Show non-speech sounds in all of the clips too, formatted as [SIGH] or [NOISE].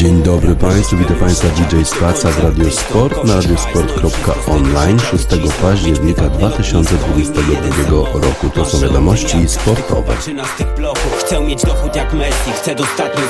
Dzień dobry Państwu, witam Państwa DJ Spaca w Radio Sport na radiosport.online 6 października 2022 roku. To są wiadomości sportowe. Chcę mieć dochód jak Messi, chcę dostatnio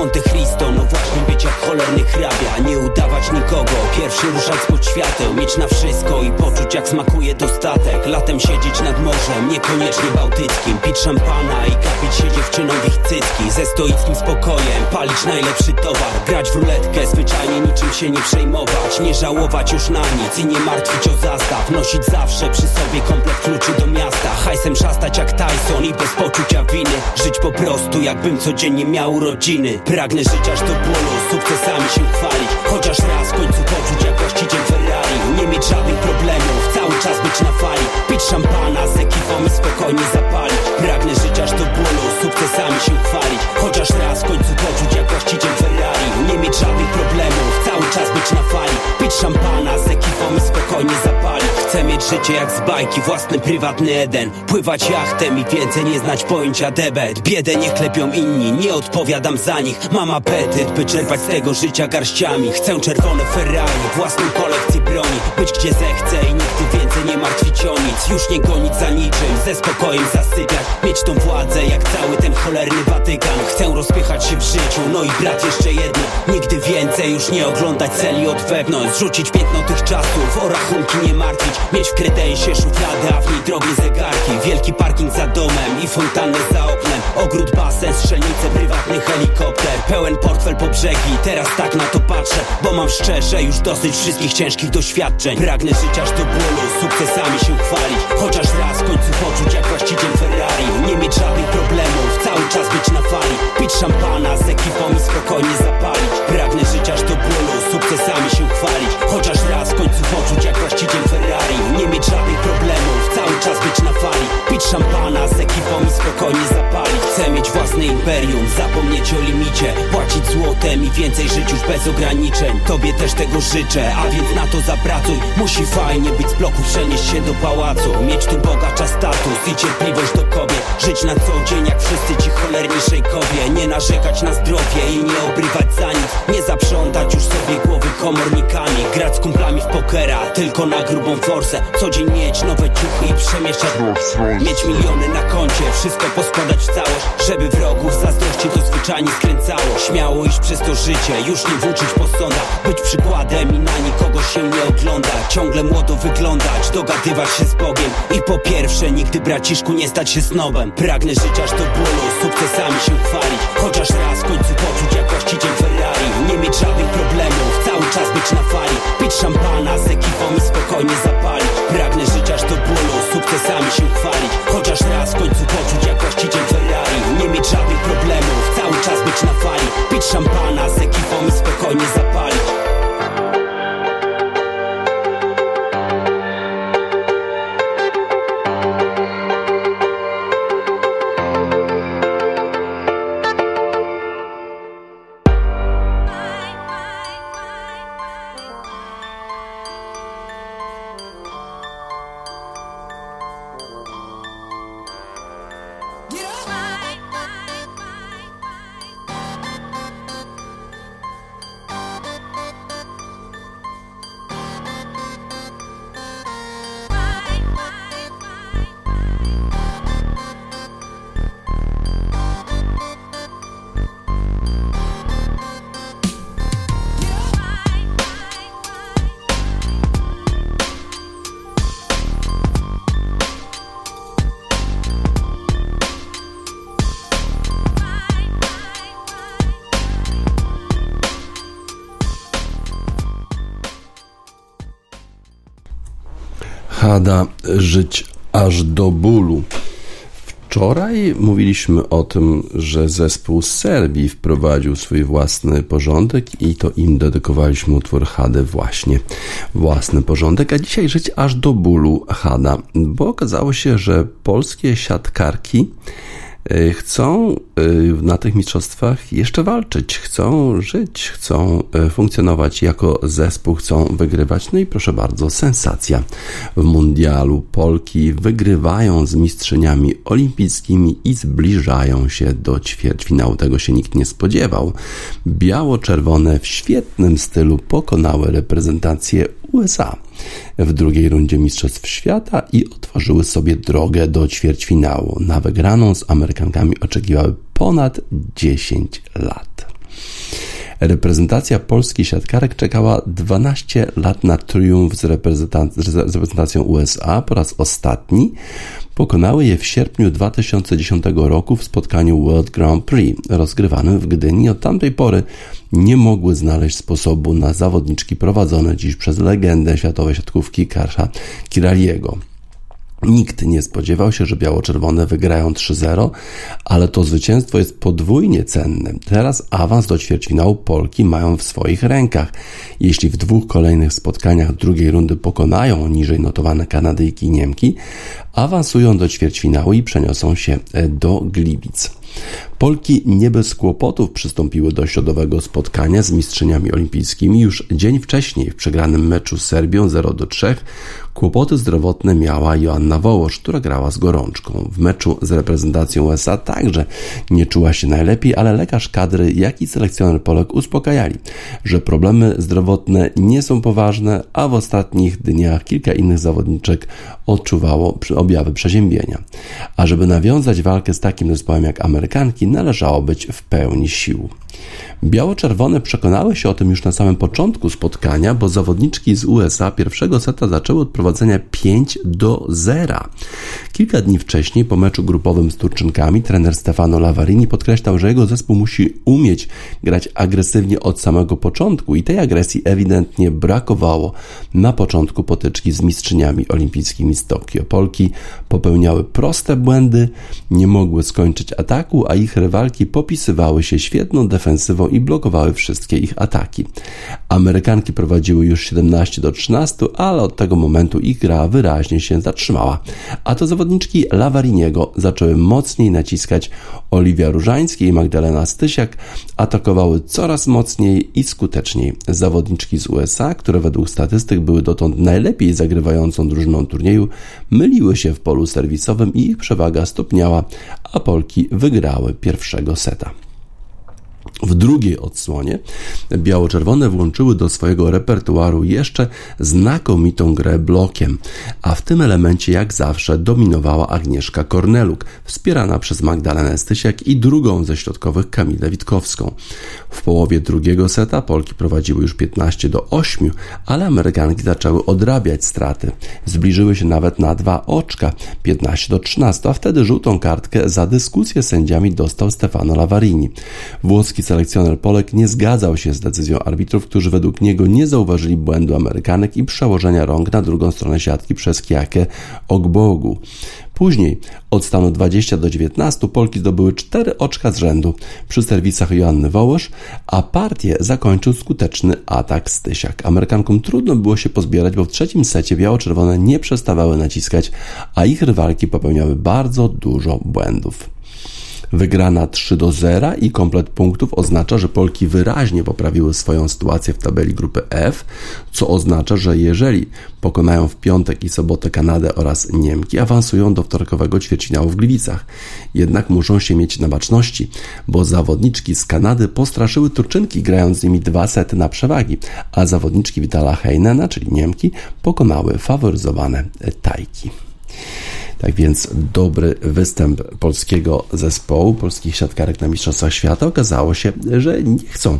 Monte Cristo, no właśnie być jak cholerny hrabia Nie udawać nikogo, pierwszy ruszać spod świateł Mieć na wszystko i poczuć jak smakuje dostatek. Latem siedzieć nad morzem, niekoniecznie bałtyckim. Pić szampana i kapić się dziewczyną w ich cycki Ze stoickim spokojem, palić najlepszy towar. Grać w ruletkę, zwyczajnie niczym się nie przejmować. Nie żałować już na nic i nie martwić o zastaw. Nosić zawsze przy sobie komplet kluczy do miasta. Hajsem szastać jak Tyson i bez poczucia winy. Żyć po prostu jakbym codziennie miał urodziny Pragnę żyć aż do bólu, sukcesami się chwalić. Chociaż raz w końcu poczuć jak właściciel Ferrari Nie mieć żadnych problemów, cały czas być na fali. Pić szampana z ekipą i spokojnie zapalić. Pragnę żyć aż do bólu, sukcesami się chwalić. Chociaż raz w końcu poczuć jak właściciel Ferrari. Nie mieć żadnych problemów, cały czas być na fali. Pić szampana z ekipą i spokojnie zapalić. Chcę mieć życie jak z bajki, własny prywatny Eden. Pływać jachtem i więcej nie znać pojęcia debet. Biedę nie klepią inni, nie odpowiadam za nich. Mam apetyt, by czerpać z tego życia garściami. Chcę czerwone Ferrari, własną kolekcję broni. Być gdzie zechcę i nigdy więcej nie martwić o nic Już nie gonić za niczym, ze spokojem zasypiać Mieć tą władzę jak cały ten cholerny Watykan. Chcę rozpychać się w życiu, no i brat jeszcze jedno. Nigdy więcej już nie oglądać celi od wewnątrz. Zrzucić piętno tych czasów, o rachunki nie martwić. Mieć w kredensie szufladę, a w niej drogie zegarki. Wielki parking za domem i fontannę za oknem. Ogród, basen, strzelnice, prywatny helikopter. Pełen portfel po brzegi, teraz tak na to patrzę Bo mam szczerze już dosyć wszystkich ciężkich doświadczeń. Pragnę żyć aż do bólu, sukcesami się chwalić Chociaż raz w końcu poczuć jak właściciel Ferrari. Nie mieć żadnych problemów, cały czas być na fali. Pić szampana z ekipą i spokojnie zapalić. Pragnę żyć aż do bólu, sukcesami się chwalić Chociaż raz w końcu poczuć jak właściciel Ferrari. Nie mieć żadnych problemów, cały czas być na fali. Pić szampana z ekipą i spokojnie zapalić. Chcę mieć własne imperium, zapomnieć o limicie. Płacić złotem i więcej żyć już bez ograniczeń. Tobie też tego życzę, a więc na to zapracuj. Musi fajnie być z bloku, przenieść się do pałacu Mieć tu bogacza status i cierpliwość do kobiet. Żyć na co dzień jak wszyscy ci cholerni szejkowie Nie narzekać na zdrowie i nie obrywać za nic. Nie zaprzątać już sobie głowy komornikami Grać z kumplami w pokera, tylko na grubą forsę. Co dzień mieć nowe ciuchy i przemieszczać Mieć miliony na koncie, wszystko poskładać w całość. Żeby wrogów zazdrości to zwyczajnie skręcało. Śmiało iść przez to życie, już nie włóczyć po sądach. Być przykładem i na nikogo się nie oglądać Ciągle młodo wyglądać, dogadywać się z Bogiem. I po pierwsze, nigdy braciszku nie stać się snobem. Pragnę żyć aż do bólu, sukcesami się chwalić. Chociaż raz w końcu poczuć jak właściciel Ferrari. Nie mieć żadnych problemów, cały czas być na fali. Pić szampana z ekipą i spokojnie zapalić. Pragnę żyć aż do bólu, sukcesami się chwalić. Chociaż raz w końcu poczuć jak właściciel Ferrari. Nie mieć żadnych problemów, cały czas być na fali. Pić szampana z ekipą i spokojnie zapalić Żyć aż do bólu. Wczoraj mówiliśmy o tym, że zespół z Serbii wprowadził swój własny porządek i to im dedykowaliśmy utwór Hade właśnie. Własny porządek, a dzisiaj żyć aż do bólu Hada, bo okazało się, że polskie siatkarki chcą e, na tych mistrzostwach jeszcze walczyć, chcą żyć, chcą e, funkcjonować jako zespół, chcą wygrywać. No i proszę bardzo, sensacja w mundialu. Polki wygrywają z mistrzyniami olimpijskimi i zbliżają się do ćwierćfinału. Tego się nikt nie spodziewał. Biało-czerwone w świetnym stylu pokonały reprezentację USA w drugiej rundzie Mistrzostw Świata i otworzyły sobie drogę do ćwierćfinału. Na wygraną z Amerykankami oczekiwały ponad 10 lat. Reprezentacja polskich siatkarek czekała 12 lat na triumf z, reprezentacją USA po raz ostatni. Pokonały je w sierpniu 2010 roku w spotkaniu World Grand Prix rozgrywanym w Gdyni. Od tamtej pory nie mogły znaleźć sposobu na zawodniczki prowadzone dziś przez legendę światowej siatkówki Karsza Kiraliego. Nikt nie spodziewał się, że biało-czerwone wygrają 3-0, ale to zwycięstwo jest podwójnie cenne. Teraz awans do ćwierćfinału Polki mają w swoich rękach. Jeśli w dwóch kolejnych spotkaniach drugiej rundy pokonają niżej notowane Kanadyjki i Niemki, awansują do ćwierćfinału i przeniosą się do Gliwic. Polki nie bez kłopotów przystąpiły do środowego spotkania z mistrzyniami olimpijskimi już dzień wcześniej w przegranym meczu z Serbią 0 do 3. Kłopoty zdrowotne miała Joanna Wołosz, która grała z gorączką. W meczu z reprezentacją USA także nie czuła się najlepiej, ale lekarz kadry, jak i selekcjoner Polek uspokajali, że problemy zdrowotne nie są poważne, a w ostatnich dniach kilka innych zawodniczek odczuwało objawy przeziębienia. A żeby nawiązać walkę z takim zespołem jak Amerykanki, należało być w pełni sił. Biało-czerwone przekonały się o tym już na samym początku spotkania, bo zawodniczki z USA pierwszego seta zaczęły od prowadzenia 5 do 0. Kilka dni wcześniej, po meczu grupowym z Turczynkami, trener Stefano Lavarini podkreślał, że jego zespół musi umieć grać agresywnie od samego początku i tej agresji ewidentnie brakowało na początku potyczki z mistrzyniami olimpijskimi z Tokio. Polki popełniały proste błędy, nie mogły skończyć ataku, a ich rywalki popisywały się świetną defensywą i blokowały wszystkie ich ataki. Amerykanki prowadziły już 17 do 13, ale od tego momentu ich gra wyraźnie się zatrzymała. A to zawodniczki Lawariniego zaczęły mocniej naciskać Oliwia Różański i Magdalena Stysiak atakowały coraz mocniej i skuteczniej. Zawodniczki z USA, które według statystyk były dotąd najlepiej zagrywającą drużyną turnieju, myliły się w polu serwisowym i ich przewaga stopniała, a Polki wygrały pierwszego seta. W drugiej odsłonie biało-czerwone włączyły do swojego repertuaru jeszcze znakomitą grę blokiem, a w tym elemencie jak zawsze dominowała Agnieszka Korneluk, wspierana przez Magdalenę Stysiak i drugą ze środkowych Kamilę Witkowską. W połowie drugiego seta Polki prowadziły już 15 do 8, ale Amerykanki zaczęły odrabiać straty. Zbliżyły się nawet na dwa oczka, 15 do 13, a wtedy żółtą kartkę za dyskusję sędziami dostał Stefano Lavarini. Włoski selekcjoner Polek nie zgadzał się z decyzją arbitrów, którzy według niego nie zauważyli błędu Amerykanek i przełożenia rąk na drugą stronę siatki przez Kiakę Ogbogu. Później od stanu 20 do 19 Polki zdobyły 4 oczka z rzędu przy serwisach Joanny Wołosz, a partię zakończył skuteczny atak Stysiak. Amerykankom trudno było się pozbierać, bo w trzecim secie biało-czerwone nie przestawały naciskać, a ich rywalki popełniały bardzo dużo błędów. Wygrana 3 do 0 i komplet punktów oznacza, że Polki wyraźnie poprawiły swoją sytuację w tabeli grupy F, co oznacza, że jeżeli pokonają w piątek i sobotę Kanadę oraz Niemki, awansują do wtorkowego ćwierćfinału w Gliwicach. Jednak muszą się mieć na baczności, bo zawodniczki z Kanady postraszyły Turczynki, grając z nimi dwa sety na przewagi, a zawodniczki Vitala Heinena, czyli Niemki, pokonały faworyzowane Tajki. Tak więc dobry występ polskiego zespołu, polskich siatkarek na Mistrzostwach Świata. Okazało się, że nie chcą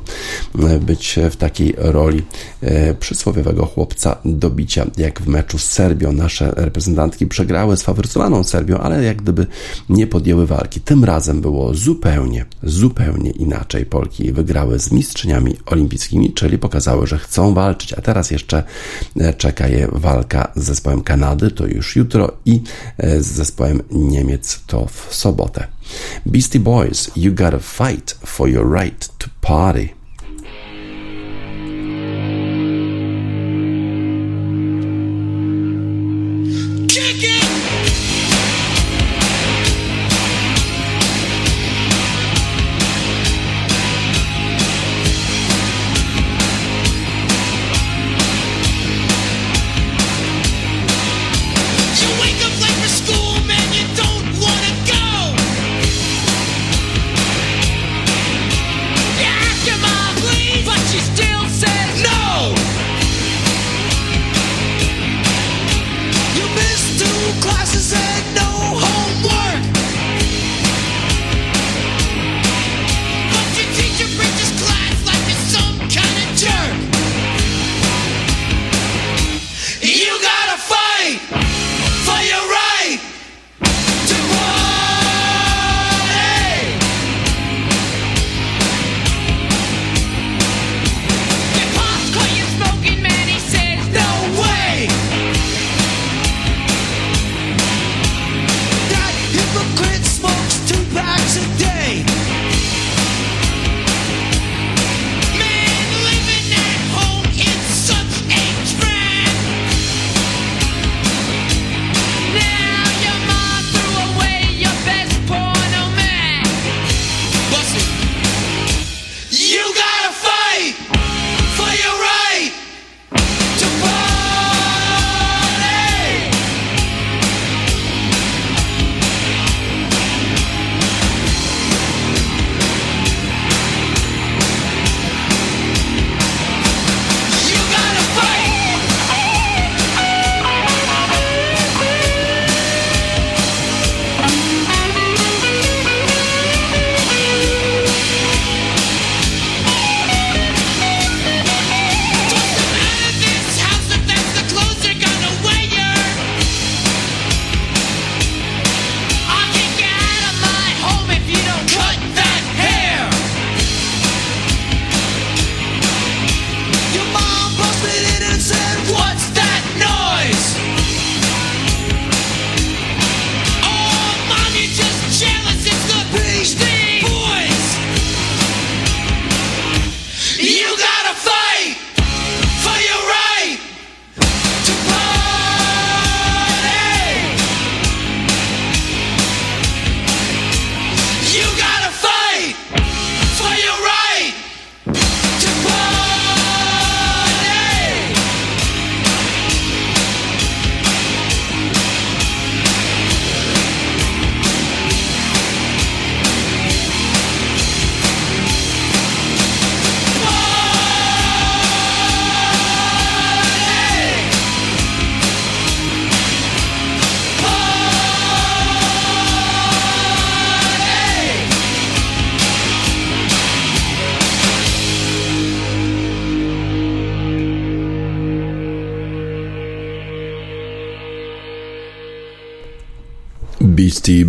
być w takiej roli e, przysłowiowego chłopca do bicia, jak w meczu z Serbią. Nasze reprezentantki przegrały z faworyzowaną Serbią, ale jak gdyby nie podjęły walki. Tym razem było zupełnie, zupełnie inaczej. Polki wygrały z mistrzyniami olimpijskimi, czyli pokazały, że chcą walczyć, a teraz jeszcze e, czeka je walka z zespołem Kanady, to już jutro i e, z zespołem Niemiec to w sobotę. Beastie Boys, you gotta fight for your right to party.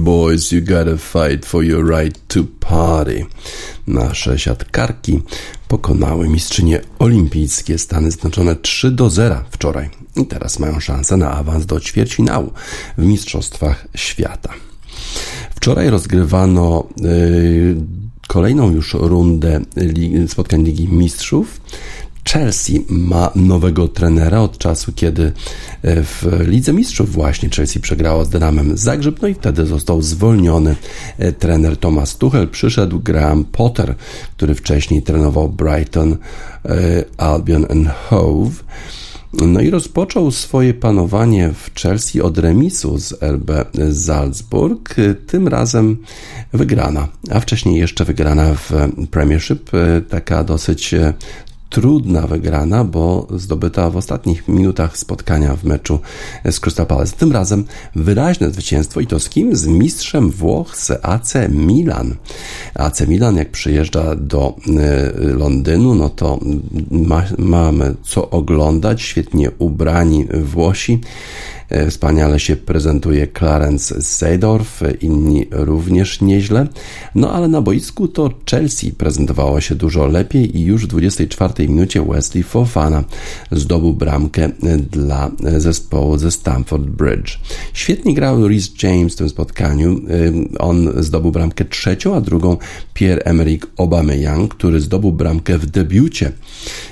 Boys, you gotta fight for your right to party. Nasze siatkarki pokonały mistrzynie olimpijskie Stany Zjednoczone 3 do 0 wczoraj i teraz mają szansę na awans do ćwierćfinału w Mistrzostwach Świata. Wczoraj rozgrywano yy, kolejną już rundę spotkań Ligi Mistrzów. Chelsea ma nowego trenera od czasu, kiedy e, w Lidze Mistrzów właśnie Chelsea przegrała z Dynamem Zagrzeb, no i wtedy został zwolniony e, trener Thomas Tuchel. Przyszedł Graham Potter, który wcześniej trenował Brighton, e, Albion and Hove. No i rozpoczął swoje panowanie w Chelsea od remisu z RB Salzburg, tym razem wygrana, a wcześniej jeszcze wygrana w Premiership, taka dosyć trudna wygrana, bo zdobyta w ostatnich minutach spotkania w meczu z Crystal Palace. Tym razem wyraźne zwycięstwo i to z kim? Z mistrzem Włoch z AC Milan. AC Milan jak przyjeżdża do y, Londynu, no to ma, mamy co oglądać, świetnie ubrani Włosi. E, wspaniale się prezentuje Clarence Seedorf, inni również nieźle. No ale na boisku to Chelsea prezentowało się dużo lepiej i już w 24 minucie Wesley Fofana zdobył bramkę dla zespołu ze Stamford Bridge. Świetnie grał Rhys James w tym spotkaniu. On zdobył bramkę trzecią, a drugą Pierre-Emerick Aubameyang, który zdobył bramkę w debiucie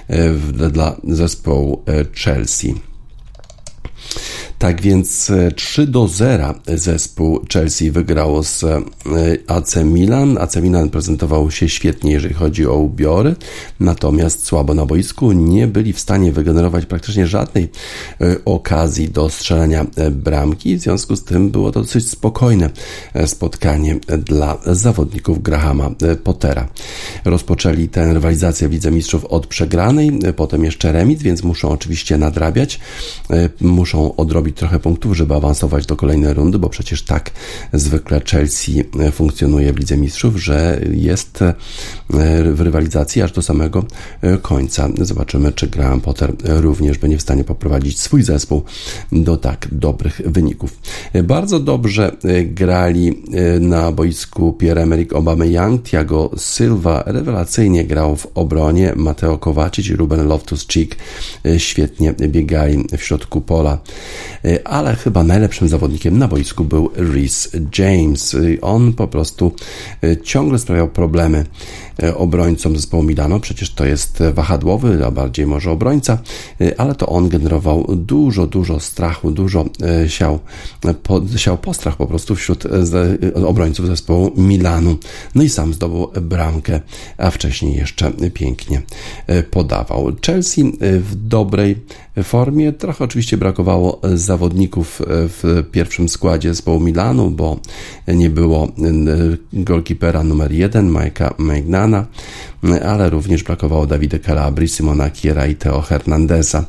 e, dla zespołu Chelsea. Tak więc 3 e, do 0 zespół Chelsea wygrało z e, AC Milan. AC Milan prezentował się świetnie, jeżeli chodzi o ubiory, natomiast słabo na boisku nie byli w stanie wygenerować praktycznie żadnej e, okazji do strzelania bramki. W związku z tym było to dosyć spokojne spotkanie dla zawodników Grahama Pottera. Rozpoczęli tę rywalizację w Mistrzów od przegranej, potem jeszcze remis, więc muszą oczywiście nadrabiać, muszą odrobić zrobić trochę punktów, żeby awansować do kolejnej rundy, bo przecież tak zwykle Chelsea funkcjonuje w Lidze Mistrzów, że jest e, w rywalizacji aż do samego e, końca. Zobaczymy, czy Graham Potter również będzie w stanie poprowadzić swój zespół do tak dobrych wyników. Bardzo dobrze e, grali na boisku Pierre-Emerick Aubameyang, Thiago Silva rewelacyjnie grał w obronie, Mateo Kovacic i Ruben Loftus-Cheek świetnie biegali w środku pola. Y, ale chyba najlepszym zawodnikiem na boisku był Rhys James. Y, on po prostu y, ciągle sprawiał problemy obrońcom zespołu Milano. Przecież to jest wahadłowy, a bardziej może obrońca, ale to on generował dużo, dużo strachu, dużo siał, po, siał postrach po prostu wśród obrońców zespołu Milanu. No i sam zdobył bramkę, a wcześniej jeszcze pięknie podawał. Chelsea w dobrej formie. Trochę oczywiście brakowało zawodników w pierwszym składzie zespołu Milanu, bo nie było e, golkipera numer jeden, Majka Magnana, ale również brakowało Davide Calabri, Simona Kiera i Teo Hernandeza.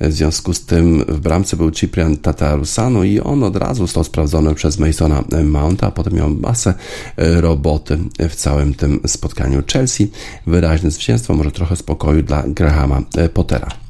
W związku z tym w bramce był Ciprian Tatarusano i on od razu został sprawdzony przez Masona Mounta, a potem miał masę e, roboty w całym tym spotkaniu. Chelsea wyraźne zwycięstwo, może trochę spokoju dla Grahama e, Pottera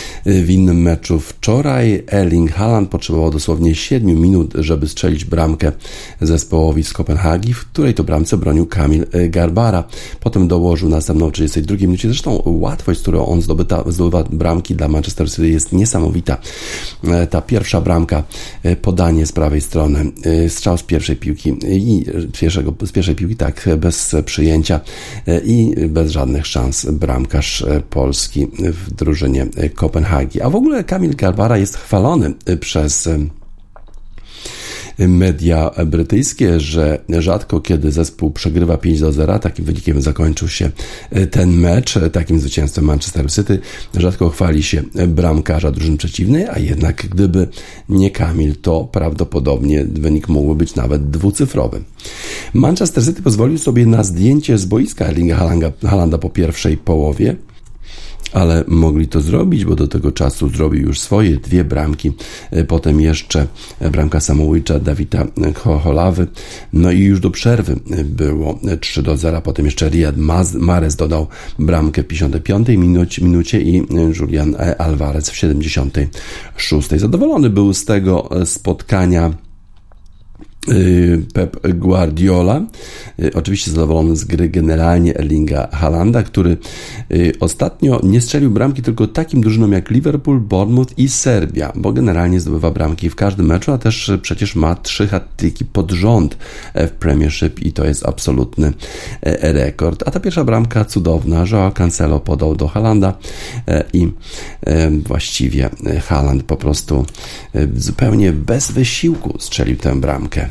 w innym meczu wczoraj. Erling Haaland potrzebował dosłownie 7 minut, żeby strzelić bramkę zespołowi z Kopenhagi, w której to bramce bronił Kamil Garbara. Potem dołożył następną w 32 minucie. Zresztą łatwość, z którą on zdobyta, zdobywa bramki dla Manchester City jest niesamowita. Ta pierwsza bramka, podanie z prawej strony, strzał z pierwszej piłki i pierwszego, z pierwszej piłki tak, bez przyjęcia i bez żadnych szans bramkarz polski w drużynie Kopenhagi. Hagi. A w ogóle Kamil Garbara jest chwalony przez media brytyjskie, że rzadko kiedy zespół przegrywa 5 do 0, takim wynikiem zakończył się ten mecz, takim zwycięstwem Manchester City. Rzadko chwali się bramkarza drużyny przeciwnej, a jednak gdyby nie Kamil, to prawdopodobnie wynik mógłby być nawet dwucyfrowy. Manchester City pozwolił sobie na zdjęcie z boiska Erlinga Halanda po pierwszej połowie ale mogli to zrobić, bo do tego czasu zrobił już swoje dwie bramki, e, potem jeszcze bramka samobójcza Dawida Holawy, no i już do przerwy było 3 do 0, potem jeszcze Riyad Mahrez dodał bramkę w 55 minucie, minucie i Julian Alvarez w 76. Zadowolony był z tego spotkania Pep Guardiola, y, oczywiście zadowolony z gry generalnie Erlinga Halanda, który y, ostatnio nie strzelił bramki tylko takim drużynom jak Liverpool, Bournemouth i Serbia, bo generalnie zdobywa bramki w każdym meczu, a też przecież ma trzy hat-tricki pod rząd w Premiership i to jest absolutny rekord. A ta pierwsza bramka cudowna, Joao Cancelo podał do Halanda i właściwie Haland po prostu zupełnie bez wysiłku strzelił tę bramkę.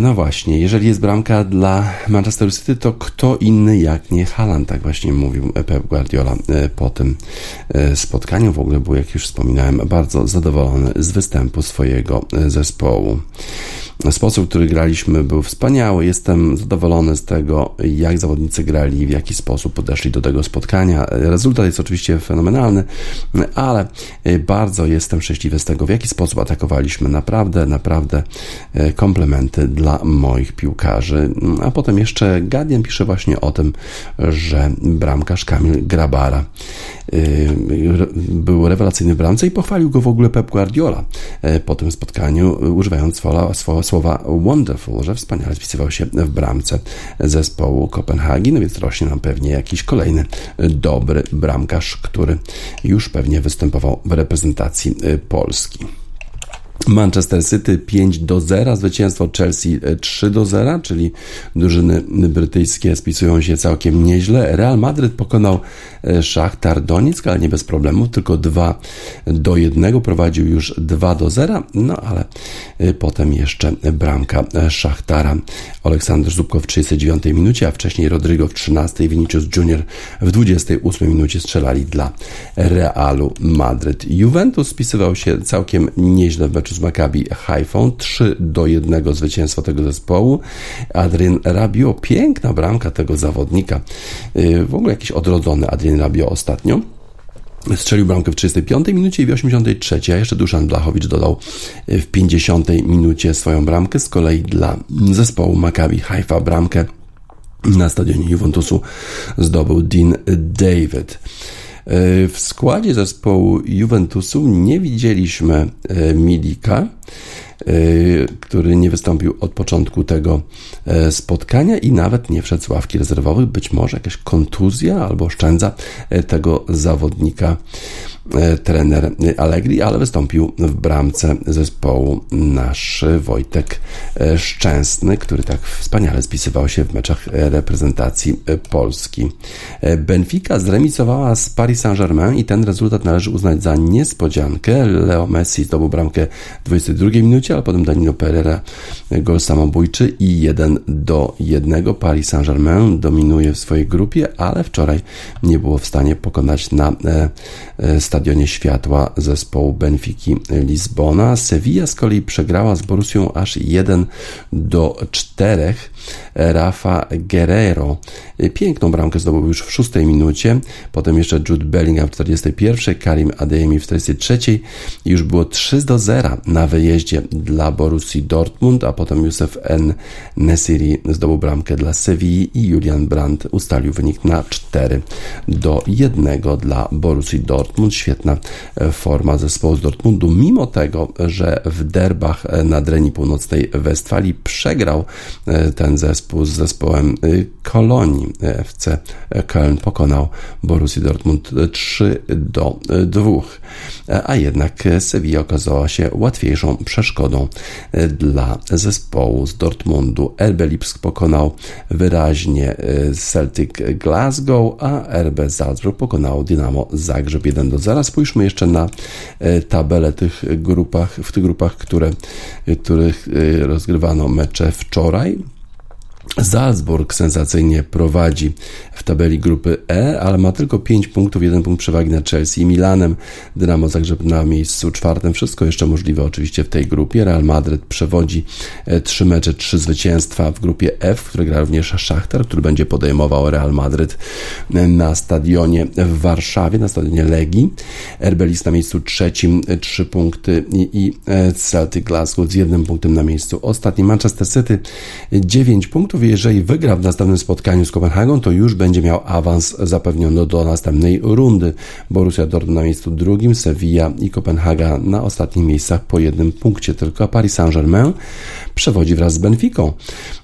no właśnie, jeżeli jest bramka dla Manchester City, to kto inny jak nie Haaland, tak właśnie mówił Pep Guardiola yy, po tym yy, spotkaniu. W ogóle był, jak już wspominałem, bardzo zadowolony z występu swojego zespołu. Sposób, który graliśmy, był wspaniały. Jestem zadowolony z tego, jak zawodnicy grali, w jaki sposób podeszli do tego spotkania. Rezultat jest oczywiście fenomenalny, ale bardzo jestem szczęśliwy z tego, w jaki sposób atakowaliśmy. Naprawdę, naprawdę dla moich piłkarzy. A potem jeszcze Guardian pisze właśnie o tym, że bramkarz Kamil Grabara Y, był rewelacyjny w bramce i pochwalił go w ogóle Pep Guardiola y, po tym spotkaniu, używając słowa, słowa wonderful, że wspaniale spisywał się w bramce zespołu Kopenhagi, no więc rośnie nam pewnie jakiś kolejny dobry bramkarz, który już pewnie występował w reprezentacji y, Polski. Manchester City 5 do 0, zwycięstwo Chelsea 3 e, do 0, czyli drużyny brytyjskie spisują się całkiem nieźle. Real Madryt pokonał e, Szachtar Donieck, ale nie bez problemu, tylko 2 do 1, prowadził już 2 do 0, no ale e, potem jeszcze bramka Szachtara. Aleksander Zubko w 39 minucie, a wcześniej Rodrigo w 13, Vinicius Junior w 28 minucie strzelali dla Realu Madryt. Juventus spisywał się całkiem nieźle w meczu z Maccabi Haifą 3 do 1 zwycięstwo tego zespołu. Adrien Rabiot, piękna bramka tego zawodnika. Y, w ogóle jakiś odrodzony Adrien Rabiot ostatnio. Strzelił bramkę w 35 minucie i w 83, a jeszcze Duszan Blachowicz dodał w 50 minucie swoją bramkę. Z kolei dla zespołu Maccabi Haifa bramkę na stadionie Juventusu zdobył Dean David. W składzie zespołu Juventusu nie widzieliśmy e, Milika, e, Y, który nie wystąpił od początku tego e, spotkania i nawet nie wszedł z ławki rezerwowej Być może jakaś kontuzja albo oszczędza e, tego zawodnika e, trener Allegri, ale wystąpił w bramce zespołu nasz Wojtek Szczęsny, który tak wspaniale spisywał się w meczach reprezentacji Polski. Benfica zremisowała z Paris Saint-Germain i ten rezultat należy uznać za niespodziankę. Leo Messi zdobył bramkę 22 drugiej minucie, ale potem Danilo Pereira gol samobójczy i 1 do 1. Paris Saint-Germain dominuje w swojej grupie, ale wczoraj nie było w stanie pokonać na e, e, Stadionie Światła zespołu Benfiki Lizbona. Sevilla z kolei przegrała z Borusią aż 1 do 4. Rafa Guerrero e, piękną bramkę zdobył już w szóstej minucie, potem jeszcze Jude Bellingham w 41, Karim Adeyemi w 43 i już było 3 do 0 na wyjeździe dla Borussii Dortmund, a potem Józef N. Nesiri zdobył bramkę dla Sewilli i Julian Brandt ustalił wynik na 4 do 1 dla Borussii Dortmund świetna e, forma zespołu z Dortmundu, mimo tego, że w derbach e, na Dreni Północnej Westfalii przegrał e, ten zespół z zespołem Kolonii. FC Köln pokonał Borussia Dortmund 3 do 2, a jednak Sevilla okazała się łatwiejszą przeszkodą dla zespołu z Dortmundu. RB Lipsk pokonał wyraźnie Celtic Glasgow, a RB Salzburg pokonał Dynamo Zagrzeb 1 do 0. Zaraz spójrzmy jeszcze na e, tabelę tych grupach, w tych grupach, które, których rozgrywano mecze wczoraj. Salzburg sensacyjnie prowadzi w tabeli grupy E, ale ma tylko 5 punktów, 1 punkt przewagi nad Chelsea i Milanem. Dynamo Zagrzeb na miejscu czwartym. Wszystko jeszcze możliwe oczywiście w tej grupie. Real Madryt przewodzi 3 e, mecze, 3 zwycięstwa w grupie F, w której gra również Szachtar, który będzie podejmował Real Madryt e, na stadionie w Warszawie, na stadionie Legii. Erbelis na miejscu trzecim, 3 punkty i Celtic Glasgow z jednym punktem na miejscu ostatnim. Manchester City 9 punktów, Kraków, jeżeli wygra w następnym spotkaniu z Kopenhagą, to już będzie miał awans zapewniony do następnej rundy. Borussia Dortmund na miejscu drugim, Sevilla i Kopenhaga na ostatnich miejscach po jednym punkcie tylko, Paris Saint-Germain przewodzi wraz z Benficą.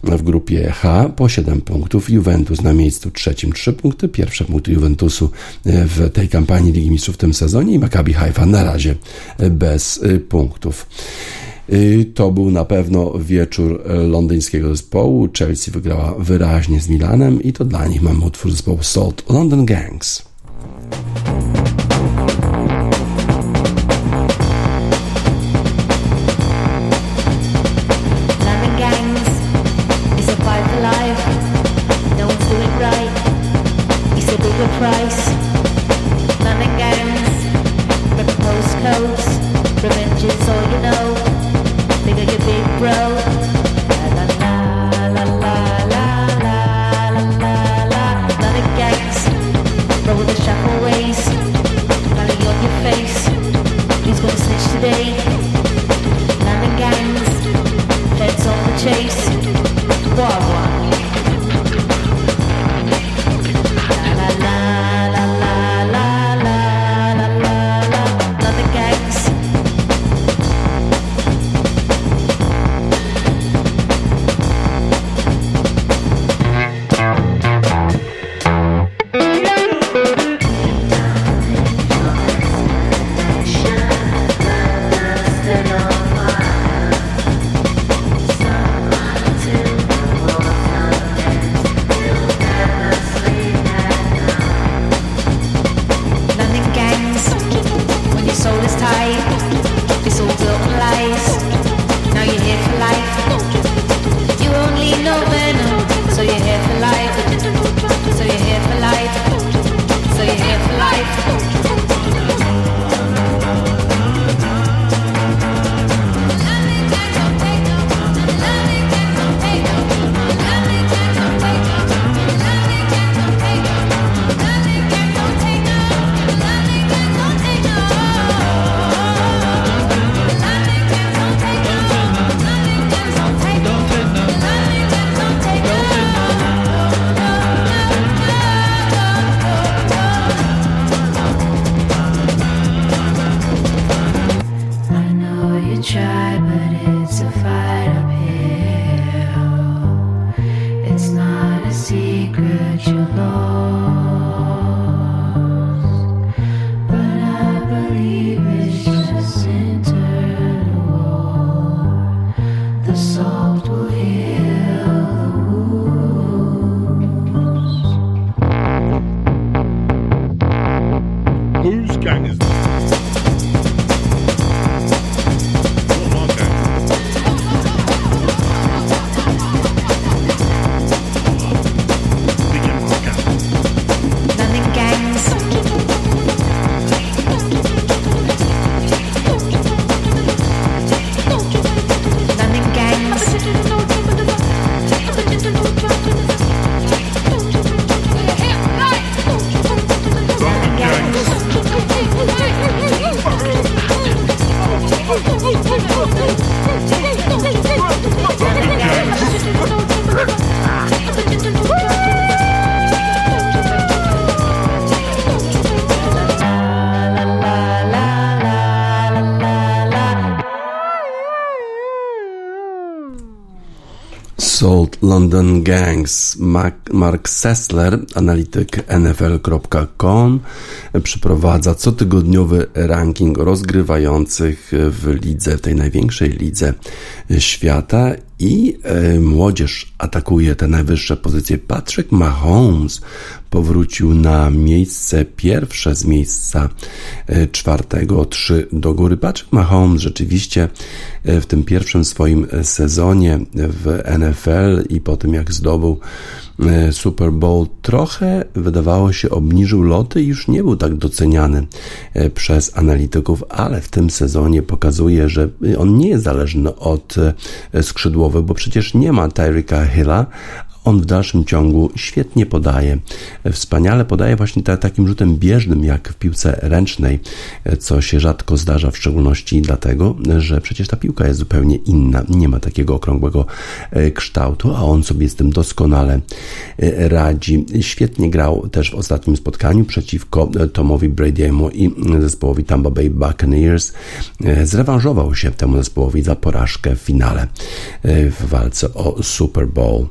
W grupie H po 7 punktów, Juventus na miejscu trzecim 3 punkty, pierwsze punkty Juventusu w tej kampanii Ligi Mistrzów w tym sezonie i Maccabi Haifa na razie bez punktów. Y, to był na pewno wieczór londyńskiego zespołu. Chelsea wygrała wyraźnie z Milanem i to dla nich mamy utwór zespołu Salt London Gangs. London Gangs. Mark Sessler, analityk NFL.com, przeprowadza cotygodniowy ranking rozgrywających w lidze, tej największej lidze świata i e, młodzież atakuje te najwyższe pozycje. Patrick Mahomes powrócił na miejsce pierwsze z miejsca e, czwartego, trzy do góry. Patrick Mahomes rzeczywiście e, w tym pierwszym swoim sezonie w NFL i po tym jak zdobył E, Super Bowl trochę, wydawało się, obniżył loty i już nie był tak doceniany e, przez analityków, ale w tym sezonie pokazuje, że on nie jest zależny od e, skrzydłowych, bo przecież nie ma Tyreeka Hilla, on w dalszym ciągu świetnie podaje, wspaniale podaje właśnie takim rzutem bieżnym, jak w piłce ręcznej, co się rzadko zdarza, w szczególności dlatego, że przecież ta piłka jest zupełnie inna, nie ma takiego okrągłego e, kształtu, a on sobie z tym doskonale e, radzi. Świetnie grał też w ostatnim spotkaniu przeciwko Tomowi Brady'emu i zespołowi Tampa Bay Buccaneers. E, zrewanżował się temu zespołowi za porażkę w finale w walce o Super Bowl.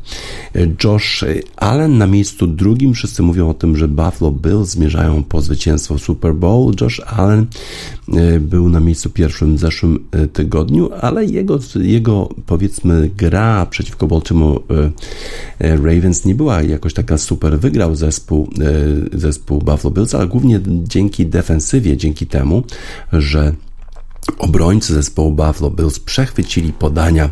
Josh Allen na miejscu drugim. Wszyscy mówią o tym, że Buffalo Bills zmierzają po zwycięstwo Super Bowl. Josh Allen e, był na miejscu pierwszym w zeszłym e, tygodniu, ale jego, jego powiedzmy gra przeciwko Baltimore e, Ravens nie była jakoś taka super. Wygrał zespół, zespół Buffalo Bills, ale głównie dzięki defensywie, dzięki temu, że Obrońcy zespołu Buffalo Bills przechwycili podania